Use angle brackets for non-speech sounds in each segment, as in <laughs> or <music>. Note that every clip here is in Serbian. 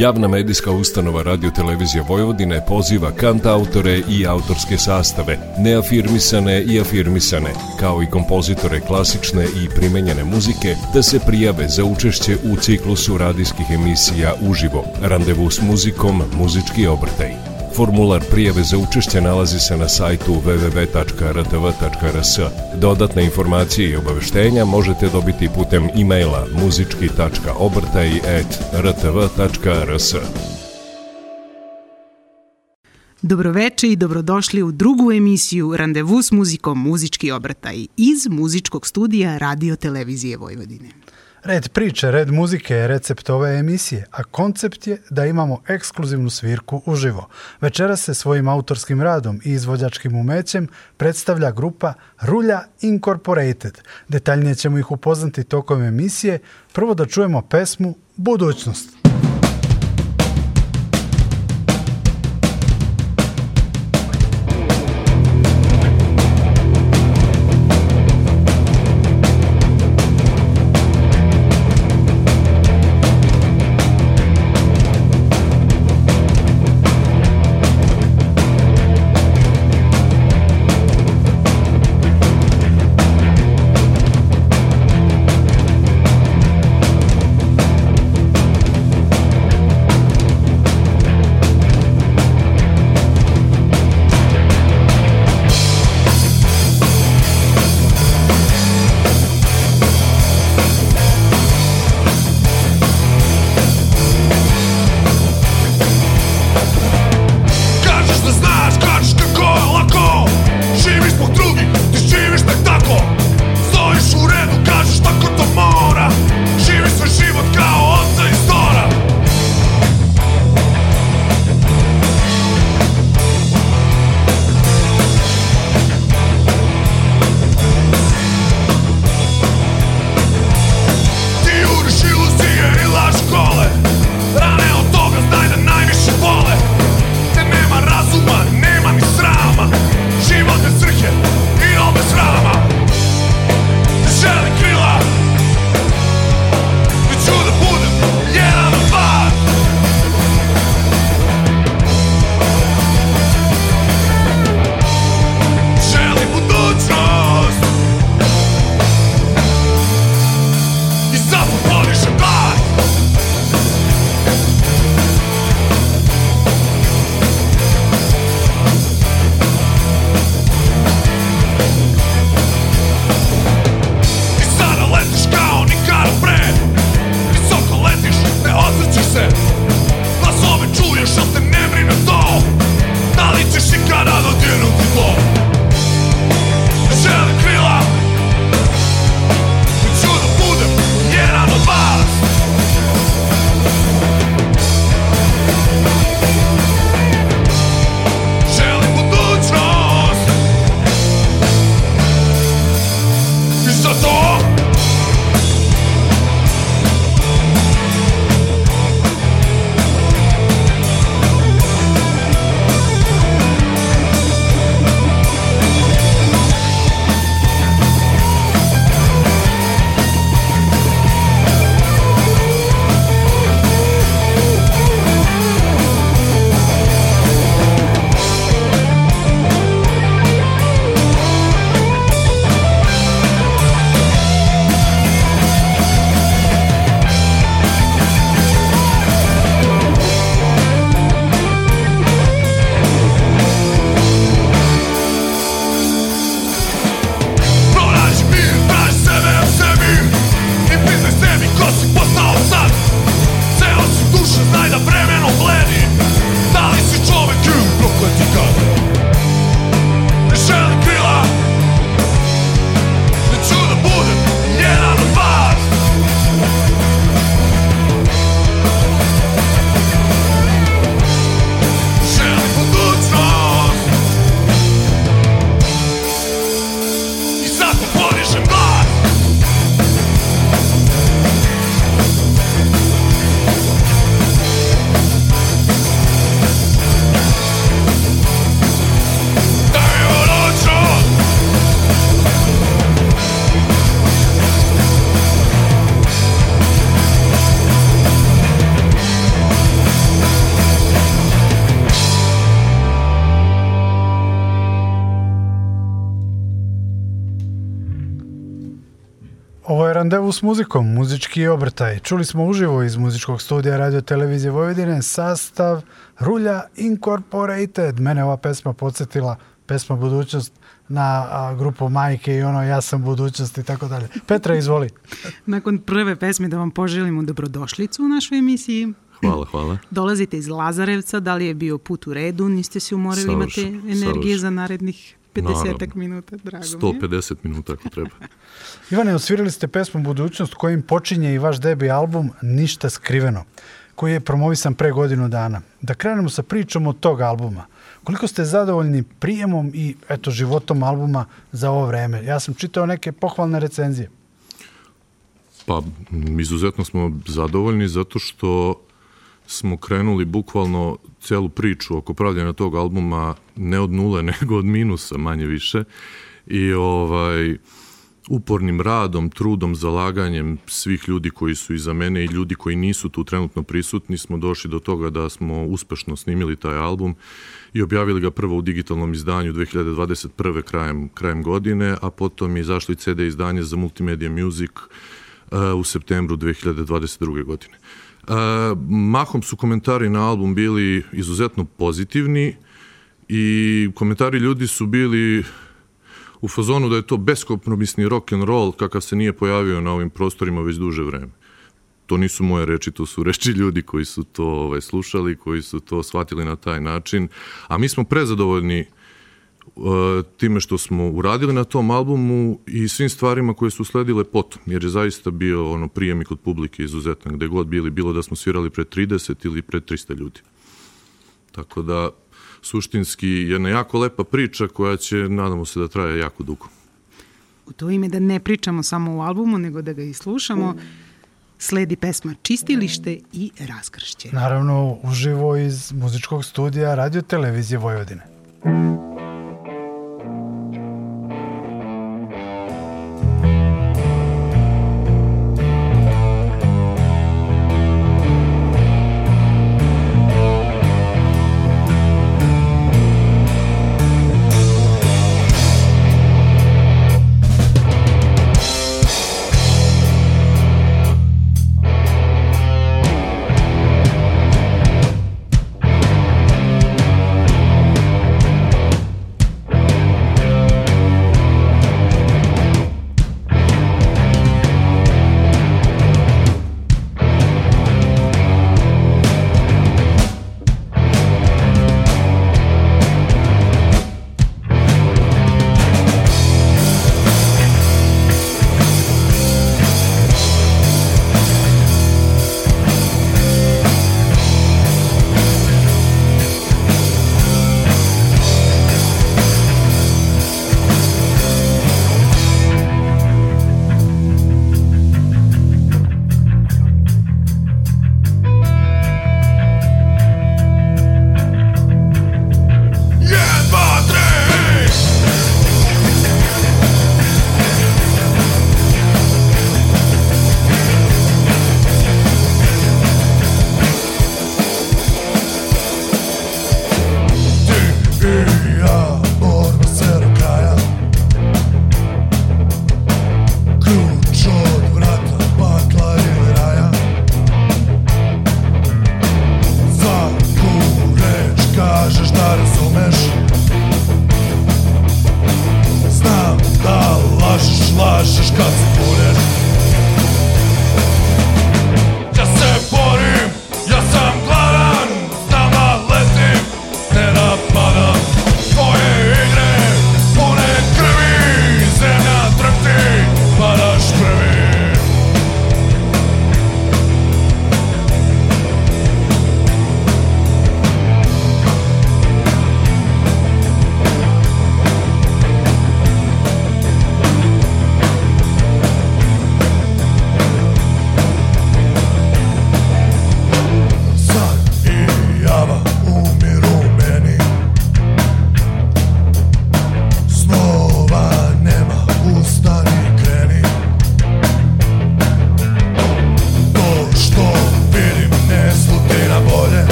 Javna medijska ustanova Radio Televizija Vojvodine poziva kant autore i autorske sastave, neafirmisane i afirmisane, kao i kompozitore klasične i primenjene muzike, da se prijave za učešće u ciklusu radijskih emisija uživo, randevu s muzikom, muzički obrtaj. Formular prijave za učešće nalazi se na sajtu www.rtv.rs. Dodatne informacije i obaveštenja možete dobiti putem e-maila muzički.obrtaj.rtv.rs. Dobroveče i dobrodošli u drugu emisiju Randevu s muzikom Muzički obrtaj iz muzičkog studija Radio Televizije Vojvodine. Red priče, red muzike je recept ove emisije, a koncept je da imamo ekskluzivnu svirku uživo. Večera se svojim autorskim radom i izvođačkim umećem predstavlja grupa Rulja Incorporated. Detaljnije ćemo ih upoznati tokom emisije. Prvo da čujemo pesmu Budućnost. Randevu s muzikom, muzički obrtaj. Čuli smo uživo iz muzičkog studija Radio Televizije Vojvodine sastav Rulja Incorporated. Mene ova pesma podsjetila, pesma Budućnost, na a, grupu Majke i ono Ja sam budućnost i tako dalje. Petra, izvoli. <laughs> Nakon prve pesme da vam poželimo dobrodošlicu u našoj emisiji. Hvala, hvala. Dolazite iz Lazarevca, da li je bio put u redu, niste se umorili, Savršen, imate energije savršen. za narednih 50 Naravno. minuta, drago mi je. 150 minuta ako treba. <laughs> Ivane, osvirali ste pesmu Budućnost kojim počinje i vaš debi album Ništa skriveno, koji je promovisan pre godinu dana. Da krenemo sa pričom od tog albuma. Koliko ste zadovoljni prijemom i eto životom albuma za ovo vreme? Ja sam čitao neke pohvalne recenzije. Pa, izuzetno smo zadovoljni zato što smo krenuli bukvalno celu priču oko pravljanja tog albuma ne od nule, <laughs> nego od minusa manje više. I ovaj, upornim radom, trudom, zalaganjem svih ljudi koji su iza mene i ljudi koji nisu tu trenutno prisutni smo došli do toga da smo uspešno snimili taj album i objavili ga prvo u digitalnom izdanju 2021. krajem, krajem godine, a potom je izašli CD izdanje za Multimedia Music uh, u septembru 2022. godine. Mahom su komentari na album bili izuzetno pozitivni i komentari ljudi su bili u fazonu da je to beskompromisni rock and roll kakav se nije pojavio na ovim prostorima već duže vreme. To nisu moje reči, to su reči ljudi koji su to ovaj, slušali, koji su to shvatili na taj način. A mi smo prezadovoljni uh, time što smo uradili na tom albumu i svim stvarima koje su sledile potom, jer je zaista bio ono prijem i kod publike izuzetan, gde god bili, bilo da smo svirali pred 30 ili pred 300 ljudi. Tako da, suštinski, jedna jako lepa priča koja će, nadamo se, da traje jako dugo. U to ime da ne pričamo samo u albumu, nego da ga i slušamo, sledi pesma Čistilište i Raskršće. Naravno, uživo iz muzičkog studija Radio Televizije Vojvodine.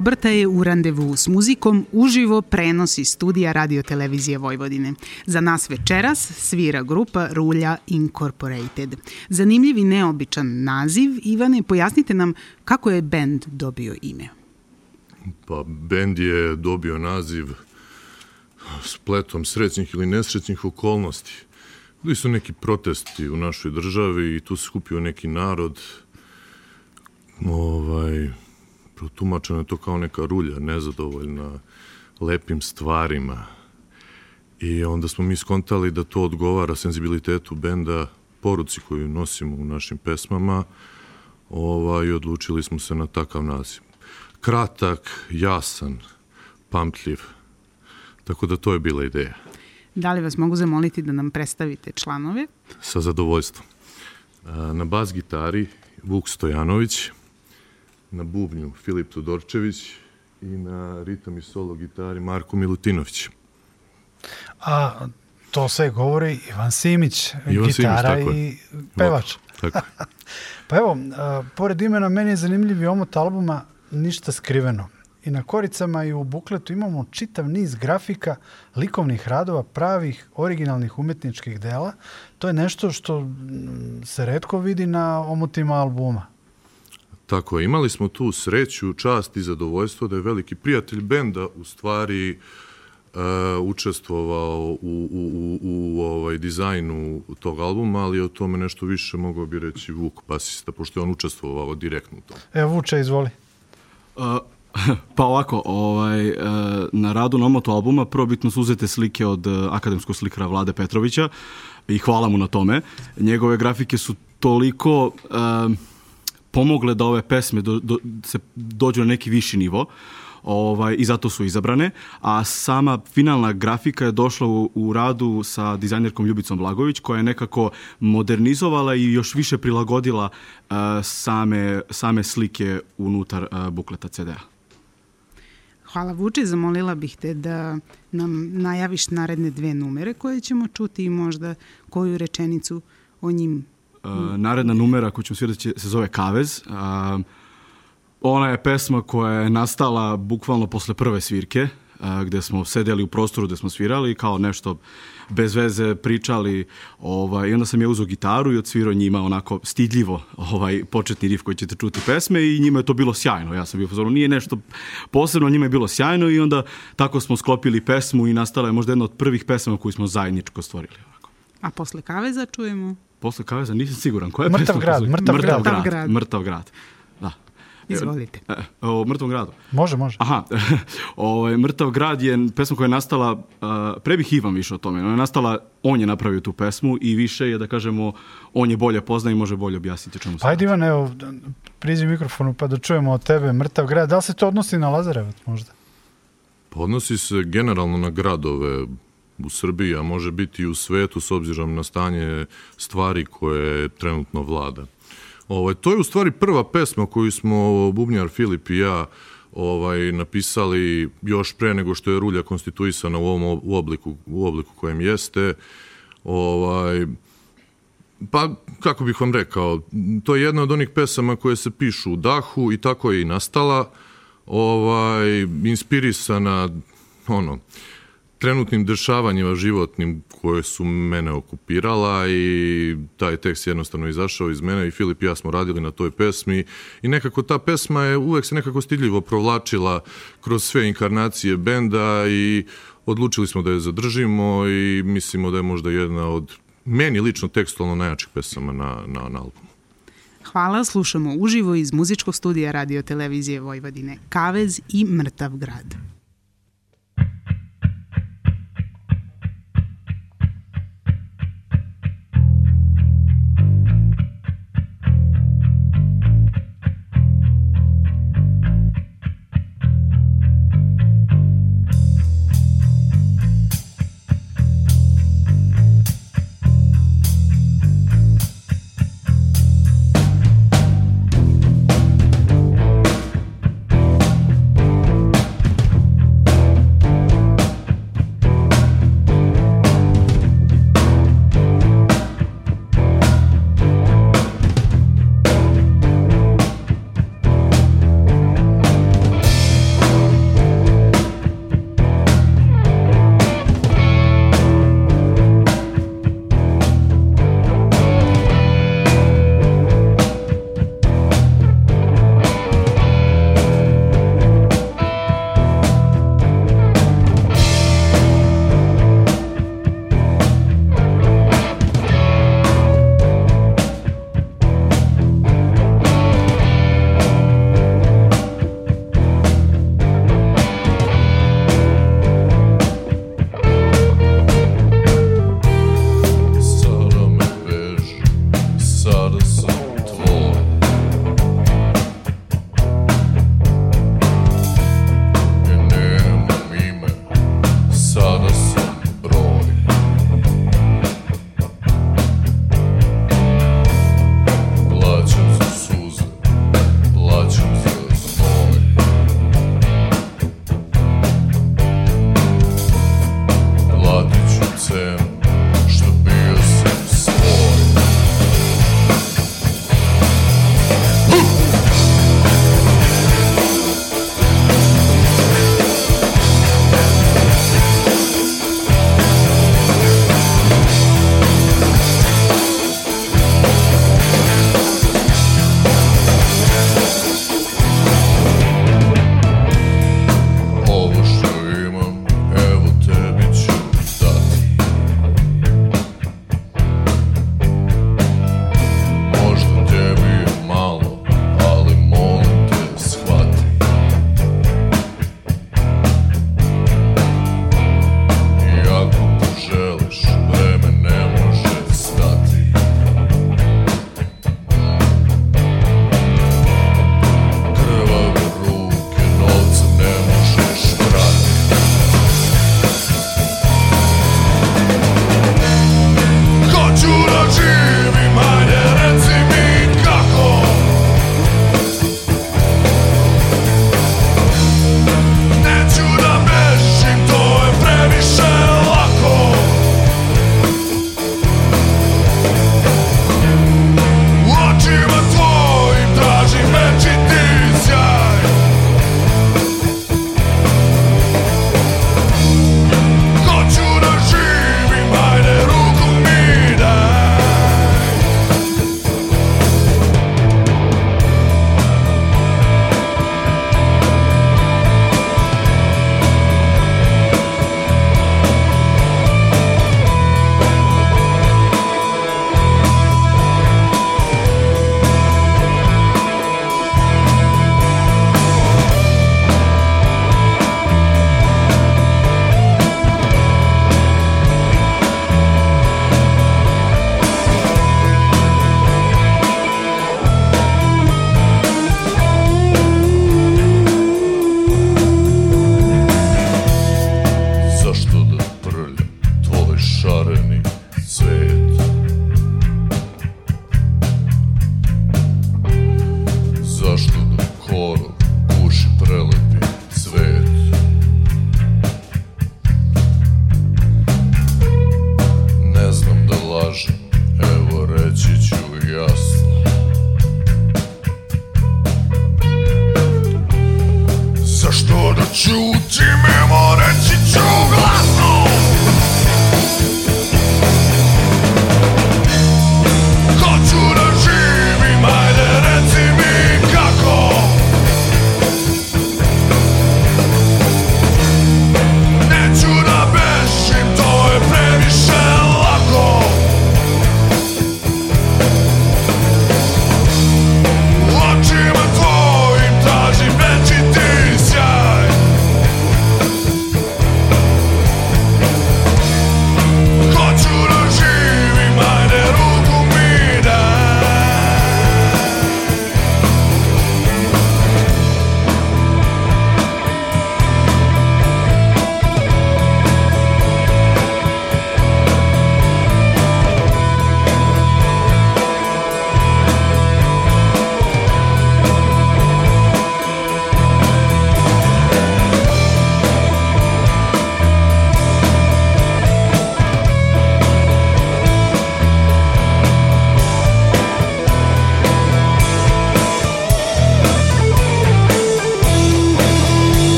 Muzičke obrtaje u randevu s muzikom uživo prenosi studija Radio Televizije Vojvodine. Za nas večeras svira grupa Rulja Incorporated. Zanimljiv i neobičan naziv. Ivane, pojasnite nam kako je bend dobio ime. Pa, bend je dobio naziv spletom srećnih ili nesrećnih okolnosti. Bili su neki protesti u našoj državi i tu se skupio neki narod ovaj, protumačeno je to kao neka rulja, nezadovoljna lepim stvarima. I onda smo mi skontali da to odgovara senzibilitetu benda, poruci koju nosimo u našim pesmama ovaj, i odlučili smo se na takav naziv. Kratak, jasan, pamtljiv. Tako da to je bila ideja. Da li vas mogu zamoliti da nam predstavite članove? Sa zadovoljstvom. Na bas gitari Vuk Stojanović, na bubnju Filip Todorčević i na ritam i solo gitari Marko Milutinović. A to sve govori Ivan Simić, Ivan gitara Simić, i pevač. Tako. <laughs> pa evo, a, pored imena, meni je zanimljiv i omot albuma Ništa skriveno. I na koricama i u bukletu imamo čitav niz grafika, likovnih radova, pravih, originalnih umetničkih dela. To je nešto što se redko vidi na omotima albuma. Tako je, imali smo tu sreću, čast i zadovoljstvo da je veliki prijatelj benda u stvari uh, učestvovao u, u, u, u ovaj, dizajnu tog albuma, ali o tome nešto više mogao bi reći Vuk basista, pošto je on učestvovao direktno u tom. Evo Vuče, izvoli. Uh, <laughs> pa ovako, ovaj, na radu na omotu albuma prvobitno su uzete slike od akademskog slikara Vlade Petrovića i hvala mu na tome. Njegove grafike su toliko... Uh, pomogle da ove pesme do, do, se dođu na neki viši nivo ovaj, i zato su izabrane, a sama finalna grafika je došla u, u radu sa dizajnerkom Ljubicom Blagović, koja je nekako modernizovala i još više prilagodila uh, same, same slike unutar uh, bukleta CD-a. Hvala Vuče, zamolila bih te da nam najaviš naredne dve numere koje ćemo čuti i možda koju rečenicu o njim naredna numera koju ćemo svirati se zove Kavez. Uh, ona je pesma koja je nastala bukvalno posle prve svirke, uh, gde smo sedeli u prostoru gde smo svirali kao nešto bez veze pričali ovaj, i onda sam ja uzao gitaru i odsvirao njima onako stidljivo ovaj, početni rif koji ćete čuti pesme i njima je to bilo sjajno. Ja sam bio pozorom, nije nešto posebno, njima je bilo sjajno i onda tako smo sklopili pesmu i nastala je možda jedna od prvih pesama koju smo zajedničko stvorili. Ovako. A posle Kaveza čujemo? Posle Kaveza nisam siguran. Koja je mrtav grad, mrtav, mrtav grad. grad. grad. Mrtav grad. Da. Izvolite. E, o mrtvom gradu. Može, može. Aha, o, <laughs> ovaj, Mrtav grad je pesma koja je nastala, uh, pre bih Ivan više o tome, ona je nastala, on je napravio tu pesmu i više je, da kažemo, on je bolje pozna i može bolje objasniti čemu se. Ajde Ivan, evo, priđi mikrofonu pa da čujemo od tebe Mrtav grad. Da li se to odnosi na Lazarevac možda? Pa odnosi se generalno na gradove, u Srbiji, a može biti i u svetu s obzirom na stanje stvari koje trenutno vlada. Ovaj, to je u stvari prva pesma koju smo Bubnjar Filip i ja ovaj napisali još pre nego što je rulja konstituisana u ovom u obliku u obliku kojem jeste. Ovaj pa kako bih vam rekao, to je jedna od onih pesama koje se pišu u dahu i tako je i nastala. Ovaj inspirisana ono trenutnim dešavanjima životnim koje su mene okupirala i taj tekst jednostavno izašao iz mene i Filip i ja smo radili na toj pesmi i nekako ta pesma je uvek se nekako stidljivo provlačila kroz sve inkarnacije benda i odlučili smo da je zadržimo i mislimo da je možda jedna od meni lično tekstualno najjačih pesama na, na, na albumu. Hvala, slušamo uživo iz muzičkog studija Radio Televizije Vojvodine Kavez i Mrtav grad.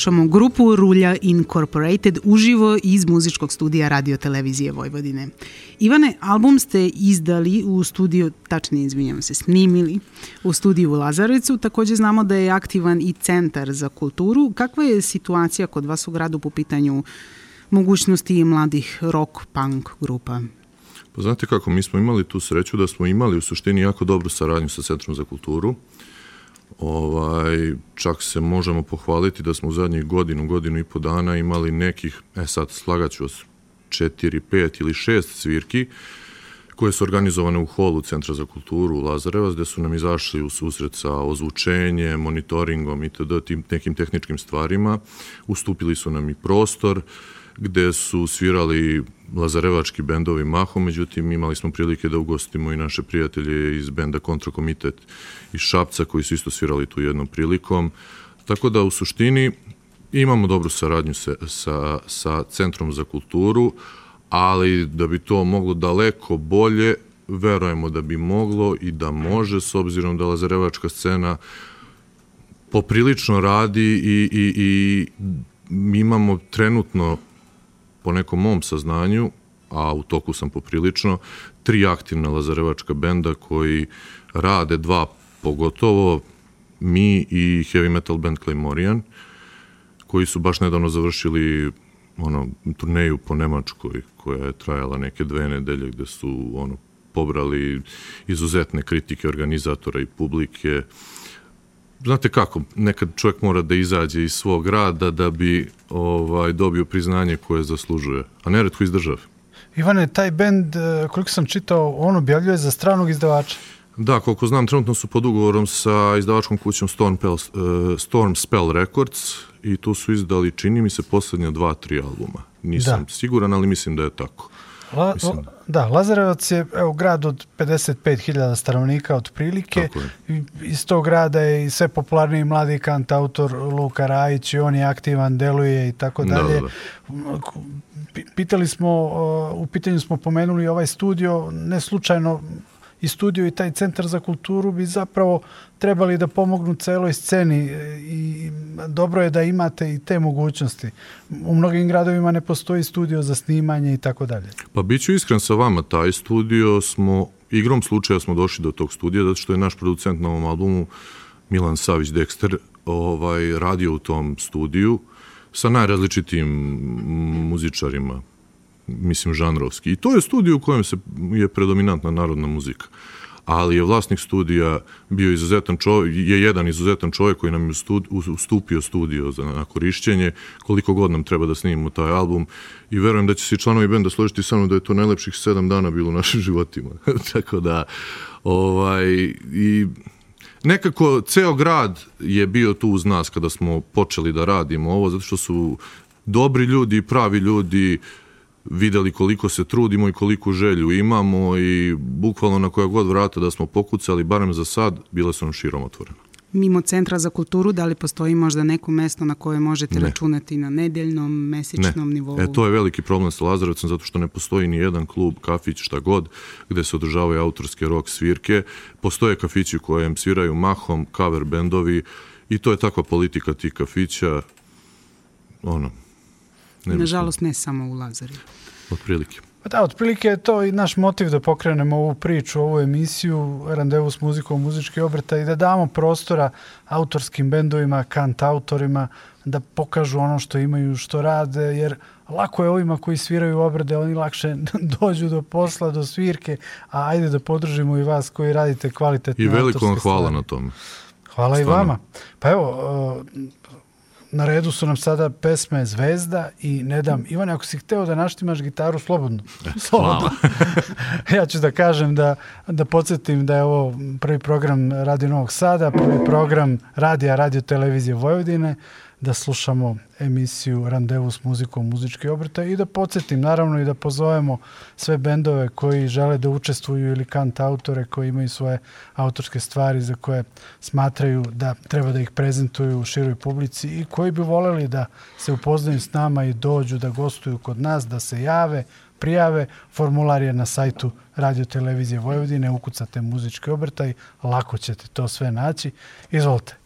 Slušamo grupu Rulja Incorporated uživo iz muzičkog studija Radio Televizije Vojvodine. Ivane, album ste izdali u studiju, tačnije izvinjam se, snimili u studiju u Lazarevcu. Takođe znamo da je aktivan i Centar za kulturu. Kakva je situacija kod vas u gradu po pitanju mogućnosti mladih rock, punk grupa? Pa znate kako, mi smo imali tu sreću da smo imali u suštini jako dobru saradnju sa Centrom za kulturu. Ovaj, čak se možemo pohvaliti da smo u zadnjih godinu, godinu i po dana imali nekih, e sad slagaću vas, četiri, pet ili šest svirki koje su organizovane u holu Centra za kulturu u Lazarevac, gde su nam izašli u susret sa ozvučenjem, monitoringom i tim nekim tehničkim stvarima. Ustupili su nam i prostor gde su svirali lazarevački bendovi mahom, međutim imali smo prilike da ugostimo i naše prijatelje iz benda Kontrakomitet iz Šapca koji su isto svirali tu jednom prilikom. Tako da u suštini imamo dobru saradnju sa, sa, sa Centrom za kulturu, ali da bi to moglo daleko bolje, verujemo da bi moglo i da može, s obzirom da lazarevačka scena poprilično radi i, i, i mi imamo trenutno po nekom mom saznanju, a u toku sam poprilično, tri aktivna lazarevačka benda koji rade dva pogotovo, mi i heavy metal band Claymorian, koji su baš nedavno završili ono, turneju po Nemačkoj, koja je trajala neke dve nedelje, gde su ono, pobrali izuzetne kritike organizatora i publike, znate kako, nekad čovjek mora da izađe iz svog rada da bi ovaj dobio priznanje koje zaslužuje, a neretko iz države. Ivane, taj bend, e, koliko sam čitao, on objavljuje za stranog izdavača. Da, koliko znam, trenutno su pod ugovorom sa izdavačkom kućom Storm, Pel, uh, Storm Spell Records i tu su izdali, čini mi se, poslednja dva, tri albuma. Nisam da. siguran, ali mislim da je tako. La, Mislim. Da, Lazarevac je evo, grad od 55.000 stanovnika otprilike. Iz tog grada je i sve popularniji mladi kantautor Luka Rajić i on je aktivan, deluje i tako da, dalje. Da, da. Pitali smo, u pitanju smo pomenuli ovaj studio, ne slučajno i studio i taj centar za kulturu bi zapravo trebali da pomognu celoj sceni i dobro je da imate i te mogućnosti. U mnogim gradovima ne postoji studio za snimanje i tako dalje. Pa bit ću iskren sa vama, taj studio smo, igrom slučaja smo došli do tog studija, zato što je naš producent na ovom albumu Milan Savić Dexter ovaj, radio u tom studiju sa najrazličitim muzičarima, mislim, žanrovski. I to je studio u kojem se je predominantna narodna muzika ali je vlasnik studija bio izuzetan čovjek, je jedan izuzetan čovjek koji nam je ustupio studio za, na korišćenje, koliko god nam treba da snimimo taj album i verujem da će se članovi benda složiti sa mnom da je to najlepših sedam dana bilo u našim <laughs> životima. <laughs> Tako da, ovaj, i nekako ceo grad je bio tu uz nas kada smo počeli da radimo ovo, zato što su dobri ljudi, pravi ljudi, videli koliko se trudimo i koliko želju imamo i bukvalno na koja god vrata da smo pokucali, barem za sad, bile su nam širom otvorene. Mimo Centra za kulturu, da li postoji možda neko mesto na koje možete ne. računati na nedeljnom, mesečnom ne. nivou? E, to je veliki problem sa Lazarevcem, zato što ne postoji ni jedan klub, kafić, šta god, gde se održavaju autorske rock svirke. Postoje kafići u kojem sviraju mahom, cover bendovi i to je takva politika tih kafića. Ono, Nažalost, ne samo u Lazarevu. Otprilike. Pa da, otprilike je to i naš motiv da pokrenemo ovu priču, ovu emisiju, randevu s muzikom, muzički obrta i da damo prostora autorskim bendovima, kant autorima, da pokažu ono što imaju, što rade, jer lako je ovima koji sviraju obrade, oni lakše <laughs> dođu do posla, do svirke, a ajde da podržimo i vas koji radite kvalitetne I veliko vam hvala stvari. na tome. Hvala Stvarno. i vama. Pa evo, na redu su nam sada pesme Zvezda i Ne dam. Ivane, ako si hteo da naštimaš gitaru, slobodno. <laughs> slobodno. <laughs> ja ću da kažem da, da podsjetim da je ovo prvi program Radio Novog Sada, prvi program radija Radio Televizije Vojvodine da slušamo emisiju Randevu s muzikom muzički obrta i da podsjetim naravno i da pozovemo sve bendove koji žele da učestvuju ili kant autore koji imaju svoje autorske stvari za koje smatraju da treba da ih prezentuju u široj publici i koji bi voleli da se upoznaju s nama i dođu da gostuju kod nas, da se jave, prijave. Formular je na sajtu Radio Televizije Vojvodine, ukucate muzički obrtaj, lako ćete to sve naći. Izvolite.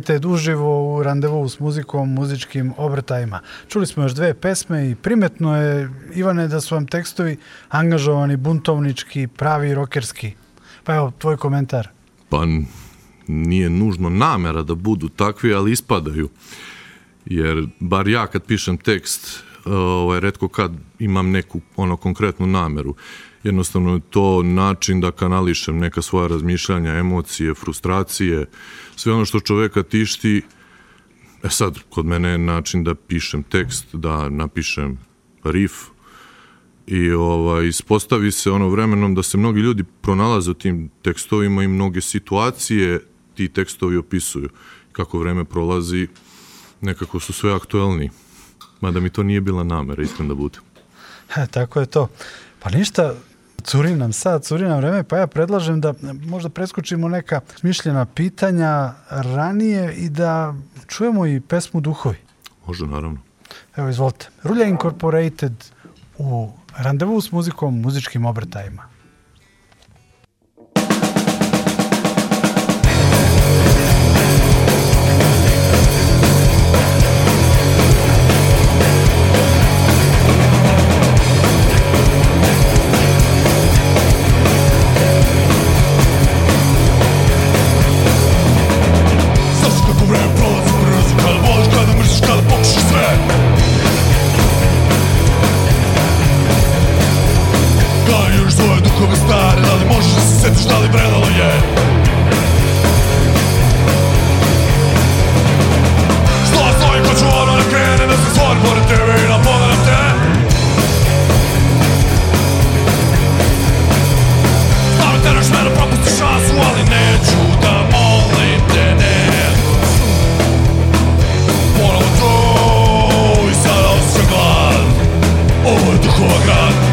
Incorporated uživo u randevu s muzikom, muzičkim obrtajima. Čuli smo još dve pesme i primetno je, Ivane, da su vam tekstovi angažovani, buntovnički, pravi, rokerski. Pa evo, tvoj komentar. Pa nije nužno namera da budu takvi, ali ispadaju. Jer bar ja kad pišem tekst, ovaj, redko kad imam neku ono konkretnu nameru. Jednostavno je to način da kanališem neka svoja razmišljanja, emocije, frustracije, sve ono što čoveka tišti. E sad, kod mene je način da pišem tekst, da napišem riff, i ovaj, ispostavi se ono vremenom da se mnogi ljudi pronalaze u tim tekstovima i mnoge situacije ti tekstovi opisuju. Kako vreme prolazi, nekako su sve aktuelni. Mada mi to nije bila namera, iskren da bude. E, tako je to. Pa ništa, curi nam sad, curi nam vreme, pa ja predlažem da možda preskočimo neka smišljena pitanja ranije i da čujemo i pesmu Duhovi. Može, naravno. Evo, izvolite. Rulja Incorporated u randevu s muzikom, muzičkim obrtajima. sve Daj još svoje duhove stare Da li možeš da se setiš da li predalo je Što stojim pa ću ono da krene Da se stvorim pored tebe i da povedam te Stavim te na šmeru, propustiš Koran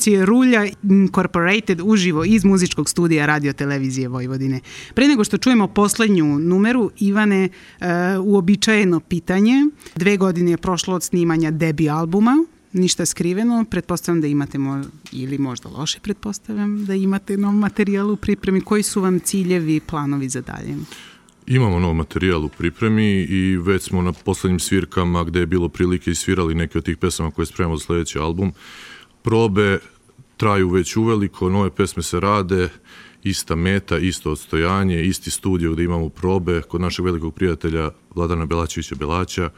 Momci, Rulja Incorporated uživo iz muzičkog studija Radio Televizije Vojvodine. Pre nego što čujemo poslednju numeru, Ivane, uh, uobičajeno pitanje. Dve godine je prošlo od snimanja debi albuma, ništa skriveno, pretpostavljam da imate mo ili možda loše pretpostavljam da imate nov materijal u pripremi. Koji su vam ciljevi i planovi za dalje? Imamo nov materijal u pripremi i već smo na poslednjim svirkama gde je bilo prilike i svirali neke od tih pesama koje spremamo za sledeći album. Probe traju već uveliko, nove pesme se rade, ista meta, isto odstojanje, isti studio gde imamo probe. Kod našeg velikog prijatelja Vladana Belačevića Belaća,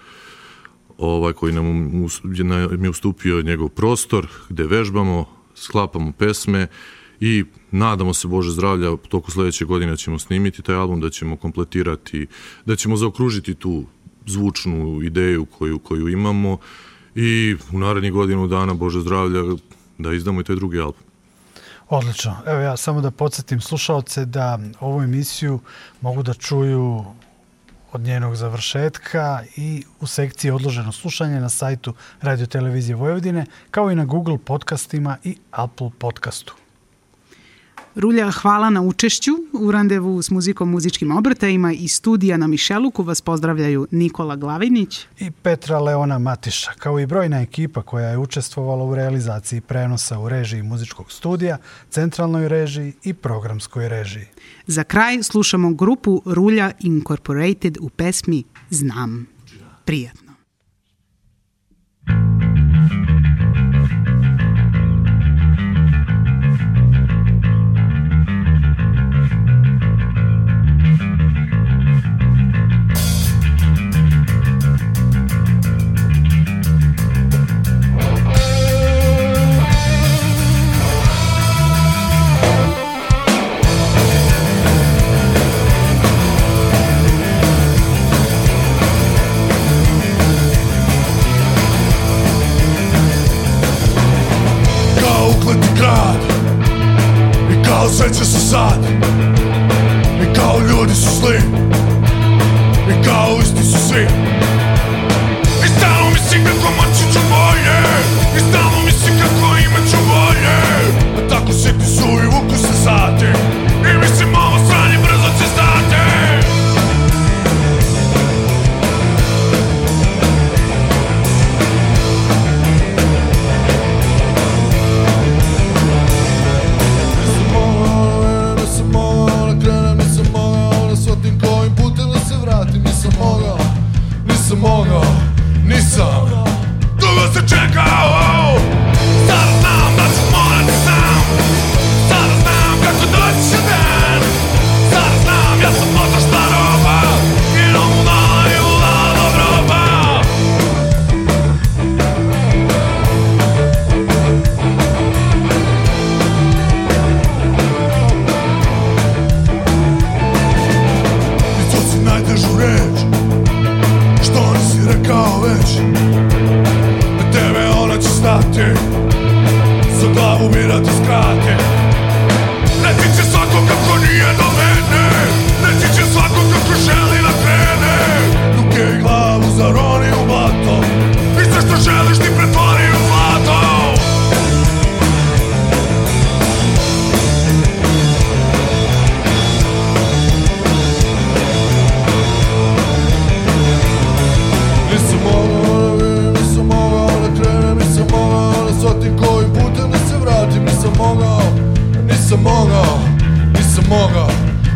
ovaj, koji nam je ustupio njegov prostor gde vežbamo, sklapamo pesme i nadamo se Bože zdravlja toku sledeće godine ćemo snimiti taj album, da ćemo kompletirati, da ćemo zaokružiti tu zvučnu ideju koju, koju imamo i u narednih godinu dana Bože zdravlja da izdamo i taj drugi album. Odlično. Evo ja samo da podsjetim slušalce da ovu emisiju mogu da čuju od njenog završetka i u sekciji odloženo slušanje na sajtu Radio Televizije Vojvodine, kao i na Google podcastima i Apple podcastu. Rulja, hvala na učešću u randevu s muzikom muzičkim obrtajima i studija na Mišeluku vas pozdravljaju Nikola Glavinić i Petra Leona Matiša, kao i brojna ekipa koja je učestvovala u realizaciji prenosa u režiji muzičkog studija, centralnoj režiji i programskoj režiji. Za kraj slušamo grupu Rulja Incorporated u pesmi Znam. Prijatno. Sreće su sad. I kao ljudi su sli I kao isti su svi. I stalno mislim kako moći ću bolje. I stalno mislim kako imat ću bolje. A tako svi ti su i vuku se sati I mislim ovo it's a samego, do samego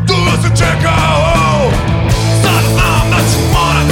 Tu jest ucieka, oh! Zaraz mam na ciu morę,